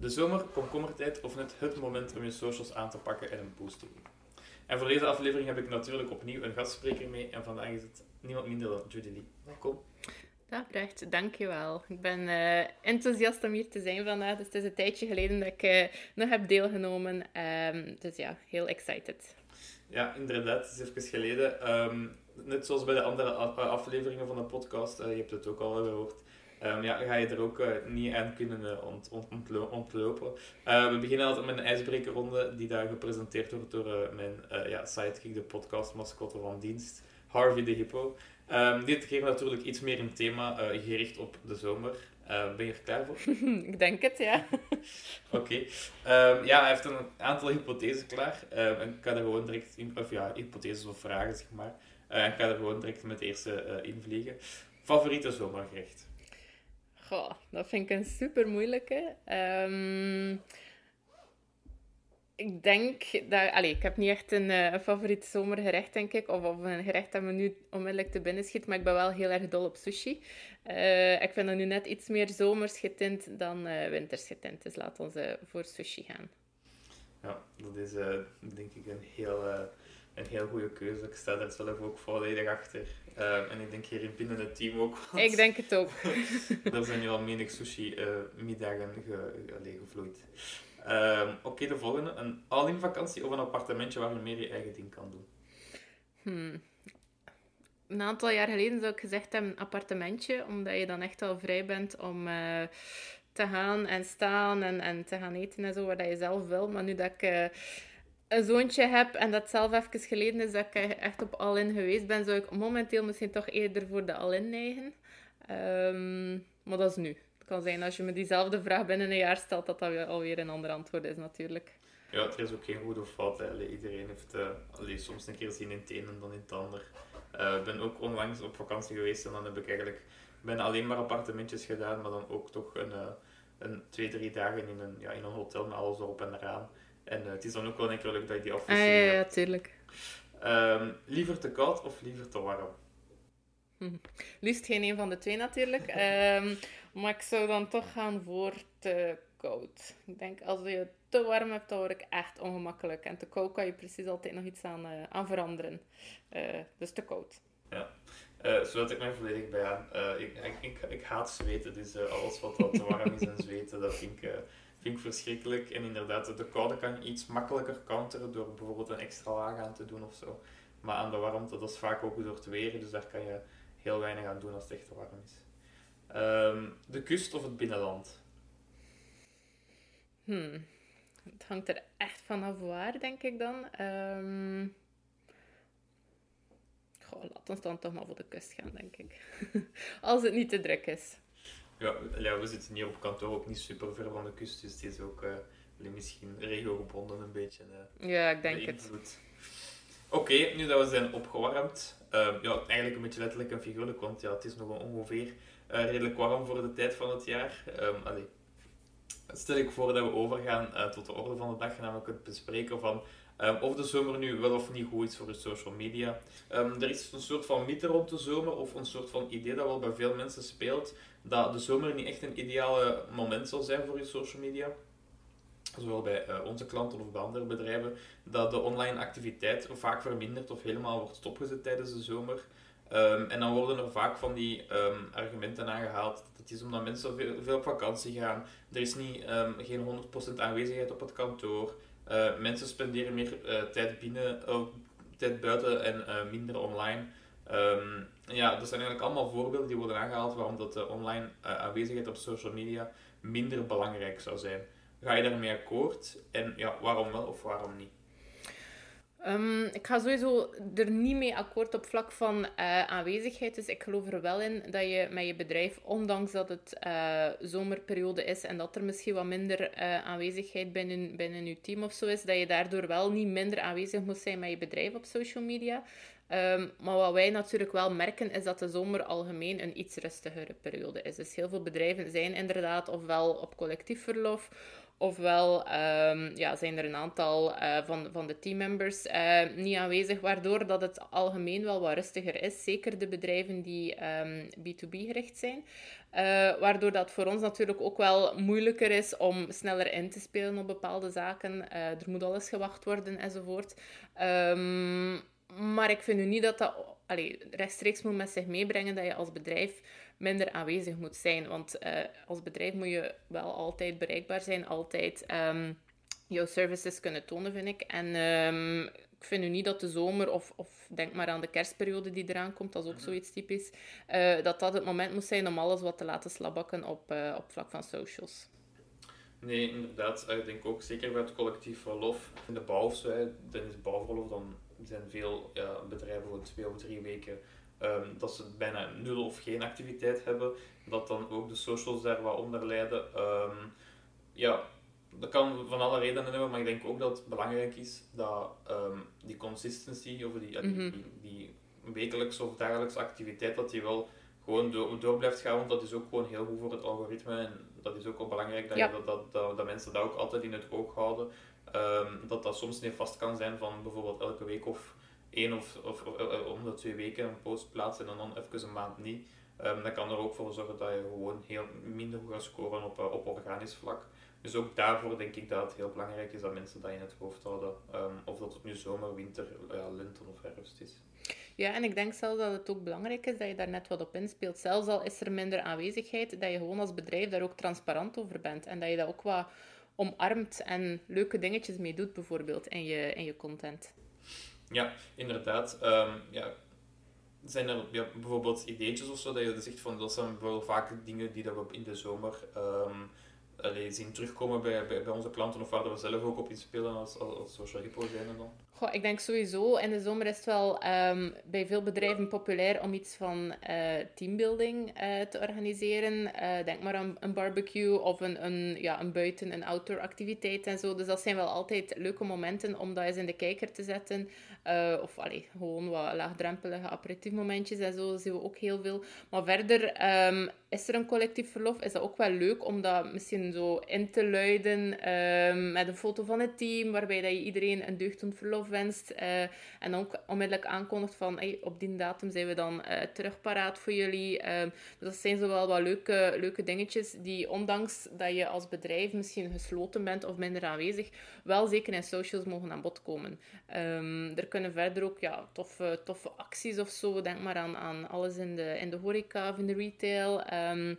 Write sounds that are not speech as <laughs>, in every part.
de zomer, komkommertijd of net het moment om je socials aan te pakken en een boost te doen. En voor deze aflevering heb ik natuurlijk opnieuw een gastspreker mee en vandaag is het niemand minder dan Judy Lee. Welkom. Dag Brecht, dankjewel. Ik ben uh, enthousiast om hier te zijn vandaag. Dus het is een tijdje geleden dat ik uh, nog heb deelgenomen. Um, dus ja, heel excited. Ja, inderdaad. Het is even geleden. Um, net zoals bij de andere afleveringen van de podcast, uh, je hebt het ook al gehoord, Um, ja, ga je er ook uh, niet aan kunnen uh, ont, ont, ontlopen. Uh, we beginnen altijd met een ijsbrekerronde die daar gepresenteerd wordt door mijn ja, sidekick, de podcastmascotte van dienst, Harvey de Hippo. Um, dit keer natuurlijk iets meer een thema gericht op de zomer. ben je er klaar voor? <laughs> ik denk het, ja. <laughs> Oké. Okay. Um, ja, hij heeft een aantal hypothesen klaar. en ik ga er gewoon direct in, of ja, hypotheses of vragen, zeg maar. en ik ga er gewoon direct met de eerste invliegen. Favoriete zomergerecht? Goh, dat vind ik een super moeilijke. Um, ik denk dat... Allez, ik heb niet echt een, uh, favoriet zomergerecht, denk ik. Of, of een gerecht dat me nu onmiddellijk te binnen schiet. Maar ik ben wel heel erg dol op sushi. Uh, ik vind dat nu net iets meer zomers getint dan uh, winters getint. Dus laten we voor sushi gaan. Ja, dat is denk ik een heel een heel goede keuze. Ik sta daar zelf ook volledig achter. Uh, en ik denk hier binnen het team ook. Ik denk het ook. <laughs> er zijn nu al menig sushi-middagen uh, ge, gevloeid. Uh, Oké, okay, de volgende. Een all-in vakantie of een appartementje waar je meer je eigen ding kan doen? Hmm. Een aantal jaar geleden zou ik gezegd hebben een appartementje, omdat je dan echt al vrij bent om eh, te gaan en staan en, en te gaan eten en zo, waar je zelf wil. Maar nu dat ik eh, een zoontje heb en dat zelf even geleden is dat ik echt op all-in geweest ben, zou ik momenteel misschien toch eerder voor de all-in neigen. Um, maar dat is nu. Het kan zijn als je me diezelfde vraag binnen een jaar stelt, dat dat alweer een ander antwoord is natuurlijk. Ja, er is ook geen goed of fout. Iedereen heeft uh, soms een keer zin in het een en dan in het ander. Eh, ik ben ook onlangs op vakantie geweest en dan heb ik eigenlijk ben alleen maar appartementjes gedaan, maar dan ook toch een, uh, een twee, drie dagen in een, ja, in een hotel met alles erop en eraan. En uh, het is dan ook wel leuk dat je die afwisseling ah, ja, ja, tuurlijk. Um, liever te koud of liever te warm? Hm. <laughs> Liefst geen een van de twee natuurlijk. um, <laughs> maar ik zou dan toch gaan voor te koud. Ik denk, als je te warm hebt, dan word ik echt ongemakkelijk. En te koud kan je precies altijd nog iets aan, uh, aan veranderen. Uh, dus te koud. Ja. Uh, sluit ik mij volledig bij aan. Ik, ik, ik, ik, haat zweten, dus alles wat, wat te warm is en <laughs> zweten, dat vind ik vind ik verschrikkelijk. En inderdaad, de koude kan je iets makkelijker counteren door bijvoorbeeld een extra laag aan te doen of zo. Maar aan de warmte, dat is vaak ook door het weer, dus daar kan je heel weinig aan doen als het echt warm is. Um, de kust of het binnenland? Hmm. Het hangt er echt vanaf waar, denk ik dan. Um... Goh, laat ons dan toch maar voor de kust gaan, denk ik. <laughs> Als het niet te druk is. Ja, ja, we zitten hier op kantoor ook niet super ver van de kust, dus het is ook uh, misschien regiogebonden een beetje. Uh, ja, ik denk het. Oké, okay, nu dat we zijn opgewarmd, uh, ja, eigenlijk een beetje letterlijk en figuurlijk, want ja, het is nog ongeveer uh, redelijk warm voor de tijd van het jaar. Um, allee, stel ik voor dat we overgaan tot de orde van de dag, namelijk het bespreken van Um, of de zomer nu wel of niet goed is voor je social media. Um, er is een soort van mythe rond de zomer, of een soort van idee dat wel bij veel mensen speelt, dat de zomer niet echt een ideale moment zal zijn voor je social media. Zowel bij uh, onze klanten of bij andere bedrijven, dat de online activiteit vaak vermindert of helemaal wordt stopgezet tijdens de zomer. Um, en dan worden er vaak van die argumenten aangehaald. Dat is omdat mensen veel, veel op vakantie gaan. Er is niet, geen 100% aanwezigheid op het kantoor. Uh, mensen spenderen meer uh, tijd binnen, uh, tijd buiten en minder online. Um, ja, dat zijn eigenlijk allemaal voorbeelden die worden aangehaald waarom dat de online aanwezigheid op social media minder belangrijk zou zijn. Ga je daarmee akkoord? En ja, waarom wel of waarom niet? Ehm, ik ga sowieso er niet mee akkoord op vlak van uh, aanwezigheid. Dus ik geloof er wel in dat je met je bedrijf, ondanks dat het uh, zomerperiode is en dat er misschien wat minder uh, aanwezigheid binnen, binnen je team of zo is, dat je daardoor wel niet minder aanwezig moet zijn met je bedrijf op social media. Um, maar wat wij natuurlijk wel merken is dat de zomer algemeen een iets rustigere periode is. Dus heel veel bedrijven zijn inderdaad ofwel op collectief verlof Ofwel um, ja, zijn er een aantal uh, van, van de teammembers uh, niet aanwezig, waardoor dat het algemeen wel wat rustiger is. Zeker de bedrijven die um, ehm, B2B gericht zijn. Uh, waardoor dat voor ons natuurlijk ook wel moeilijker is om sneller in te spelen op bepaalde zaken. er moet alles gewacht worden enzovoort. Um, maar ik vind nu niet dat dat allee, rechtstreeks moet met zich meebrengen dat je als bedrijf minder aanwezig moet zijn. Want uh, als bedrijf moet je wel altijd bereikbaar zijn, altijd um, jouw services kunnen tonen, vind ik. En um, ik vind nu niet dat de zomer, of, of denk maar aan de kerstperiode die eraan komt, dat is ook mhm. zoiets typisch, uh, dat dat het moment moet zijn om alles wat te laten slabbakken op, uh, op vlak van socials. Nee, inderdaad. Ik denk ook zeker bij het collectief verlof. In de bouw of zo, dan is bouwverlof, dan zijn veel ja, bedrijven voor twee of drie weken um, dat ze bijna nul of geen activiteit hebben, dat dan ook de socials daar wat onder lijden. Um, ja, dat kan van alle redenen hebben, maar ik denk ook dat het belangrijk is dat um, die consistency, of die, mm -hmm. die, die, wekelijkse of dagelijkse activiteit, dat die wel gewoon door, door, blijft gaan, want dat is ook gewoon heel goed voor het algoritme. En dat is ook wel belangrijk dat, ja. dat, dat, dat, dat, mensen dat ook altijd in het oog houden. Um, dat dat soms niet vast kan zijn van bijvoorbeeld elke week of één of, of, of om de twee weken een post plaatsen en dan even een maand niet. Um, dat kan er ook voor zorgen dat je gewoon heel minder goed gaat scoren op, op organisch vlak. Dus ook daarvoor denk ik dat het heel belangrijk is dat mensen dat in het hoofd houden. Um, of dat het nu zomer, winter, ja, lente of herfst is. Ja, en ik denk zelfs dat het ook belangrijk is dat je daar net wat op inspeelt. Zelfs al is er minder aanwezigheid, dat je gewoon als bedrijf daar ook transparant over bent. En dat je dat ook wat omarmt en leuke dingetjes mee doet, bijvoorbeeld, in je, in je content. Ja, inderdaad. Um, ja. Zijn er bijvoorbeeld ideetjes of zo dat je zegt van dat zijn wel vaak dingen die dat we in de zomer um, zien terugkomen bij, bij, onze klanten of waar we zelf ook op inspelen als, als, als social repo zijn dan? Ik denk sowieso, in de zomer is het wel um, bij veel bedrijven populair om iets van uh, teambuilding uh, te organiseren. Uh, denk maar aan een barbecue of een, een, ja, een buiten- en outdoor activiteit en zo. Dus dat zijn wel altijd leuke momenten om dat eens in de kijker te zetten. of allee, gewoon wat laagdrempelige aperitiefmomentjes en zo, dat zien we ook heel veel. Maar verder um, is er een collectief verlof, is dat ook wel leuk om dat misschien zo in te luiden um, met een foto van het team, waarbij dat je iedereen een deugdend verlof wenst. Uh, en dan onmiddellijk aankondigt van hey, op die datum zijn we dan uh, terug paraat voor jullie. Uh, dus dat zijn zo wel wat leuke, leuke dingetjes die ondanks dat je als bedrijf misschien gesloten bent of minder aanwezig, wel zeker in socials mogen aan bod komen. Um, er kunnen verder ook ja, toffe, toffe acties of zo. Denk maar aan, aan alles in de, in de horeca of in de retail. Um,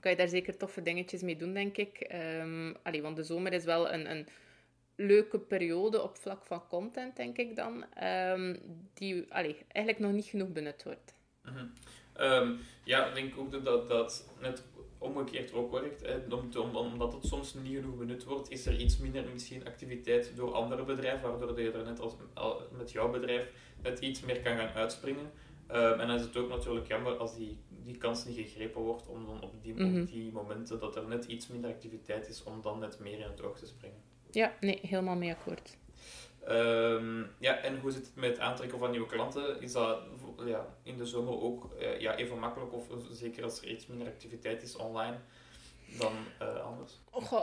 kan je daar zeker toffe dingetjes mee doen, denk ik. Um, want de zomer is wel een, een leuke periode op vlak van content, denk ik dan, um, die allee, eigenlijk nog niet genoeg benut wordt. Mm -hmm. um, ja, ik denk ook dat dat net omgekeerd ook werkt. Hè. Om, omdat het soms niet genoeg benut wordt, is er iets minder misschien activiteit door andere bedrijven, waardoor je er net als met jouw bedrijf net iets meer kan gaan uitspringen. Um, en dan is het ook natuurlijk jammer als die, die kans niet gegrepen wordt om dan op die, mm -hmm. op die momenten dat er net iets minder activiteit is om dan net meer in het oog te springen. Ja, nee, helemaal mee akkoord. Um, ja, en hoe zit het met het aantrekken van nieuwe klanten? Is dat ja, in de zomer ook uh, ja, even makkelijk, of zeker als er iets minder activiteit is online? Dan uh, anders?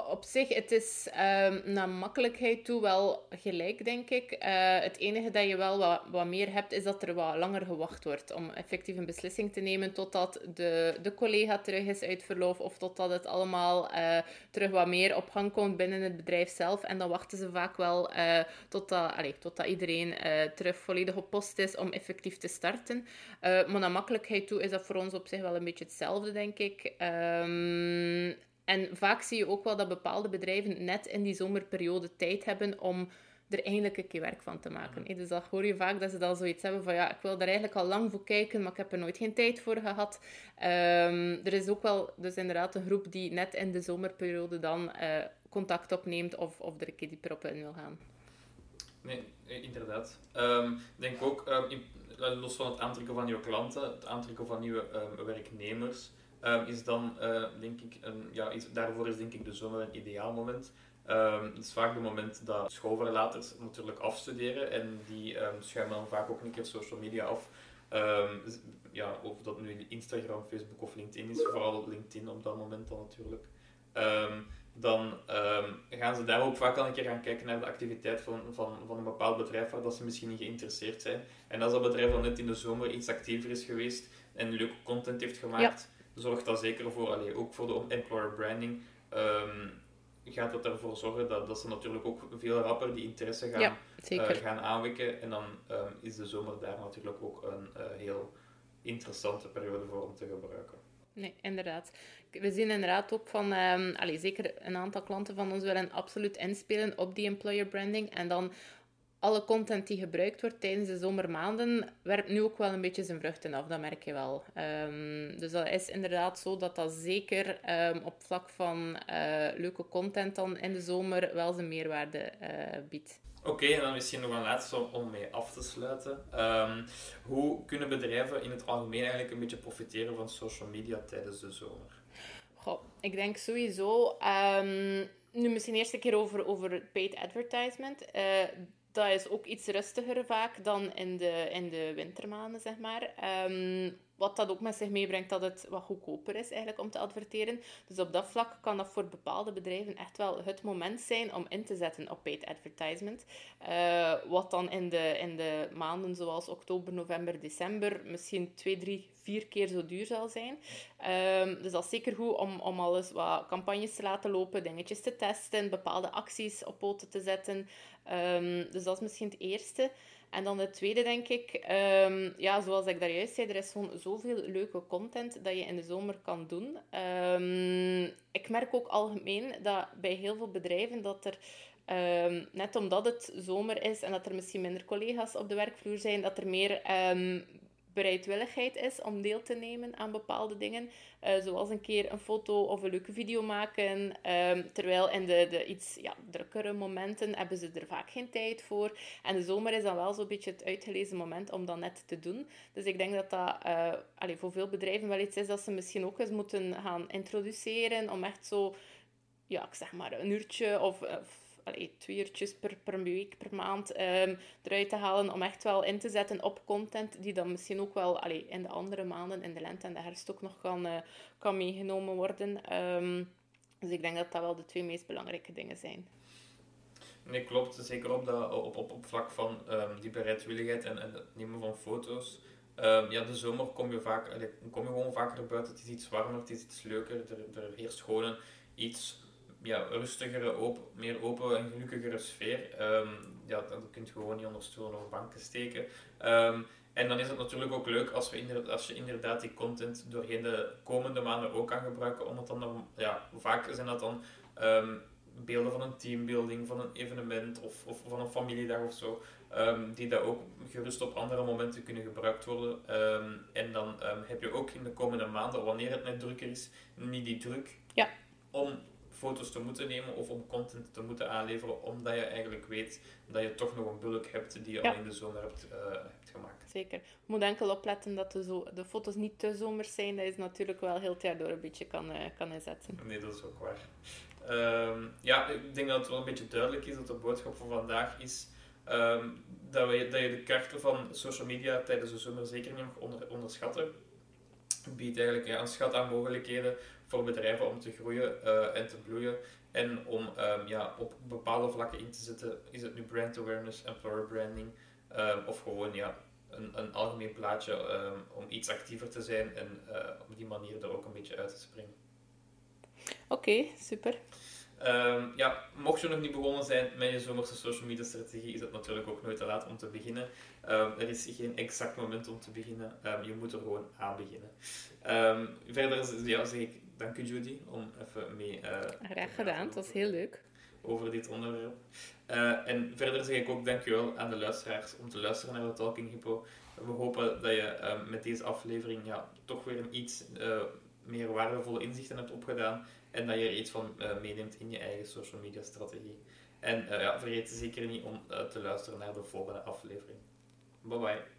Op zich, het is um, naar makkelijkheid toe wel gelijk, denk ik. Uh, het enige dat je wel wat, meer hebt, is dat er wat langer gewacht wordt om effectief een beslissing te nemen totdat de, de collega terug is uit verlof of totdat het allemaal uh, terug wat meer op gang komt binnen het bedrijf zelf. En dan wachten ze vaak wel totdat, allez, totdat iedereen terug volledig op post is om effectief te starten. maar naar makkelijkheid toe is dat voor ons op zich wel een beetje hetzelfde, denk ik. Um, en vaak zie je ook wel dat bepaalde bedrijven net in die zomerperiode tijd hebben om er eigenlijk een keer werk van te maken. Mm. Dus dat hoor je vaak dat ze dan zoiets hebben van ja, ik wil daar eigenlijk al lang voor kijken, maar ik heb er nooit geen tijd voor gehad. Um, er is ook wel dus inderdaad een groep die net in de zomerperiode dan uh, contact opneemt of, of er een keer dieper op in wil gaan. Nee, inderdaad. Um, ik denk ook, um, los van het aantrekken van nieuwe klanten, het aantrekken van nieuwe um, werknemers, is dan, uh, denk ik, een, ja, is, daarvoor is denk ik de zomer een ideaal moment. het is vaak het moment dat schoolverlaters natuurlijk afstuderen en die schuimen dan vaak ook een keer social media af. ja, of dat nu Instagram, Facebook of LinkedIn is, vooral LinkedIn op dat moment dan natuurlijk dan um, gaan ze daar ook vaak al een keer gaan kijken naar de activiteit van, van, van een bepaald bedrijf waar dat ze misschien niet geïnteresseerd zijn. En als dat bedrijf dan net in de zomer iets actiever is geweest en leuke content heeft gemaakt, zorgt dat zeker voor, allee, ook voor de employer branding, um, gaat dat ervoor zorgen dat, dat ze natuurlijk ook veel rapper die interesse gaan, ja, uh, gaan aanwekken. En dan um, is de zomer daar natuurlijk ook een uh, heel interessante periode voor om te gebruiken. Nee, inderdaad. We zien inderdaad ook van, um, allez, zeker een aantal klanten van ons willen absoluut inspelen op die employer branding. En dan alle content die gebruikt wordt tijdens de zomermaanden, werpt nu ook wel een beetje zijn vruchten af, dat merk je wel. Um, dus dat is inderdaad zo dat dat zeker um, op vlak van uh, leuke content dan in de zomer wel zijn meerwaarde uh, biedt. Oké, en dan misschien nog een laatste om mee af te sluiten. Um, hoe kunnen bedrijven in het algemeen eigenlijk een beetje profiteren van social media tijdens de zomer? Goh, ik denk sowieso... Nu misschien eerst een keer over, over paid advertisement. Uh, dat is ook iets rustiger vaak dan in de, in de wintermaanden, zeg maar. Um, wat dat ook met zich meebrengt dat het wat goedkoper is eigenlijk om te adverteren. Dus op dat vlak kan dat voor bepaalde bedrijven echt wel het moment zijn om in te zetten op paid advertisement. Uh, wat dan in de, in de maanden zoals oktober, november, december misschien twee, drie, vier keer zo duur zal zijn. Um, dus dat is zeker goed om, om alles wat campagnes te laten lopen, dingetjes te testen, bepaalde acties op poten te zetten. Um, dus dat is misschien het eerste. En dan de tweede, denk ik, um, ja, zoals ik daar juist zei, er is gewoon zoveel leuke content dat je in de zomer kan doen. Um, ik merk ook algemeen dat bij heel veel bedrijven dat er, um, net omdat het zomer is en dat er misschien minder collega's op de werkvloer zijn, dat er meer bereidwilligheid is om deel te nemen aan bepaalde dingen. Uh, zoals een keer een foto of een leuke video maken. Um, terwijl in de, de iets ja, drukkere momenten hebben ze er vaak geen tijd voor. En de zomer is dan wel zo'n beetje het uitgelezen moment om dat net te doen. Dus ik denk dat dat uh, voor veel bedrijven wel iets is dat ze misschien ook eens moeten gaan introduceren. Om echt zo, ja, ik zeg maar een uurtje of, of allee, twee uurtjes per, per week, per maand um, eruit te halen om echt wel in te zetten op content die dan misschien ook wel allee, in de andere maanden, in de lente en de herfst ook nog kan, uh, kan meegenomen worden. Um, dus ik denk dat dat wel de twee meest belangrijke dingen zijn. Nee, klopt. Zeker op, dat, op, op, op vlak van um, die bereidwilligheid en, het nemen van foto's. Ja, de zomer kom je, vaak, kom je gewoon vaker buiten. Het is iets warmer, het is iets leuker. Er, er heerst gewoon iets ja, rustigere, open, meer open en gelukkigere sfeer. Um, ja, dat kun je gewoon niet onder stoelen of banken steken. Um, en dan is het natuurlijk ook leuk als, we inderdaad, als je inderdaad die content doorheen de komende maanden ook kan gebruiken. Omdat dan, ja, vaak zijn dat dan um, beelden van een teambuilding, van een evenement of, of van een familiedag of zo. die daar ook gerust op andere momenten kunnen gebruikt worden. en dan heb je ook in de komende maanden, wanneer het net drukker is, niet die druk ja. om foto's te moeten nemen of om content te moeten aanleveren, omdat je eigenlijk weet dat je toch nog een bulk hebt die je al in de zomer hebt, uh, hebt gemaakt. Zeker. Je moet enkel opletten dat de, zo de foto's niet te zomers zijn. Dat is natuurlijk wel heel het jaar door een beetje kan, uh, kan inzetten. Nee, dat is ook waar. Um, ja, ik denk dat het wel een beetje duidelijk is dat de boodschap van vandaag is um, dat, we, dat je de krachten van social media tijdens de zomer zeker niet mag onder, onderschatten. Biedt eigenlijk ja, een schat aan mogelijkheden voor bedrijven om te groeien uh, en te bloeien. En om um, ja, op bepaalde vlakken in te zetten, is het nu brand awareness, employer branding, um, of gewoon ja, een, een algemeen plaatje um, om iets actiever te zijn en uh, op die manier er ook een beetje uit te springen. Oké, super. Um, ja, mocht je nog niet begonnen zijn met je zomerse social media strategie, is het natuurlijk ook nooit te laat om te beginnen. Um, er is geen exact moment om te beginnen. Um, je moet er gewoon aan beginnen. verder ja, zeg ik dank u Judy om even mee... Uh, Graag gedaan, het was heel leuk. Over dit onderwerp. Uh, en verder zeg ik ook dankjewel aan de luisteraars om te luisteren naar de Talking Hippo. We hopen dat je met deze aflevering ja, toch weer een iets uh, meer waardevolle inzichten hebt opgedaan en dat je er iets van meeneemt in je eigen social media strategie. En ja, vergeet zeker niet om te luisteren naar de volgende aflevering. Bye bye.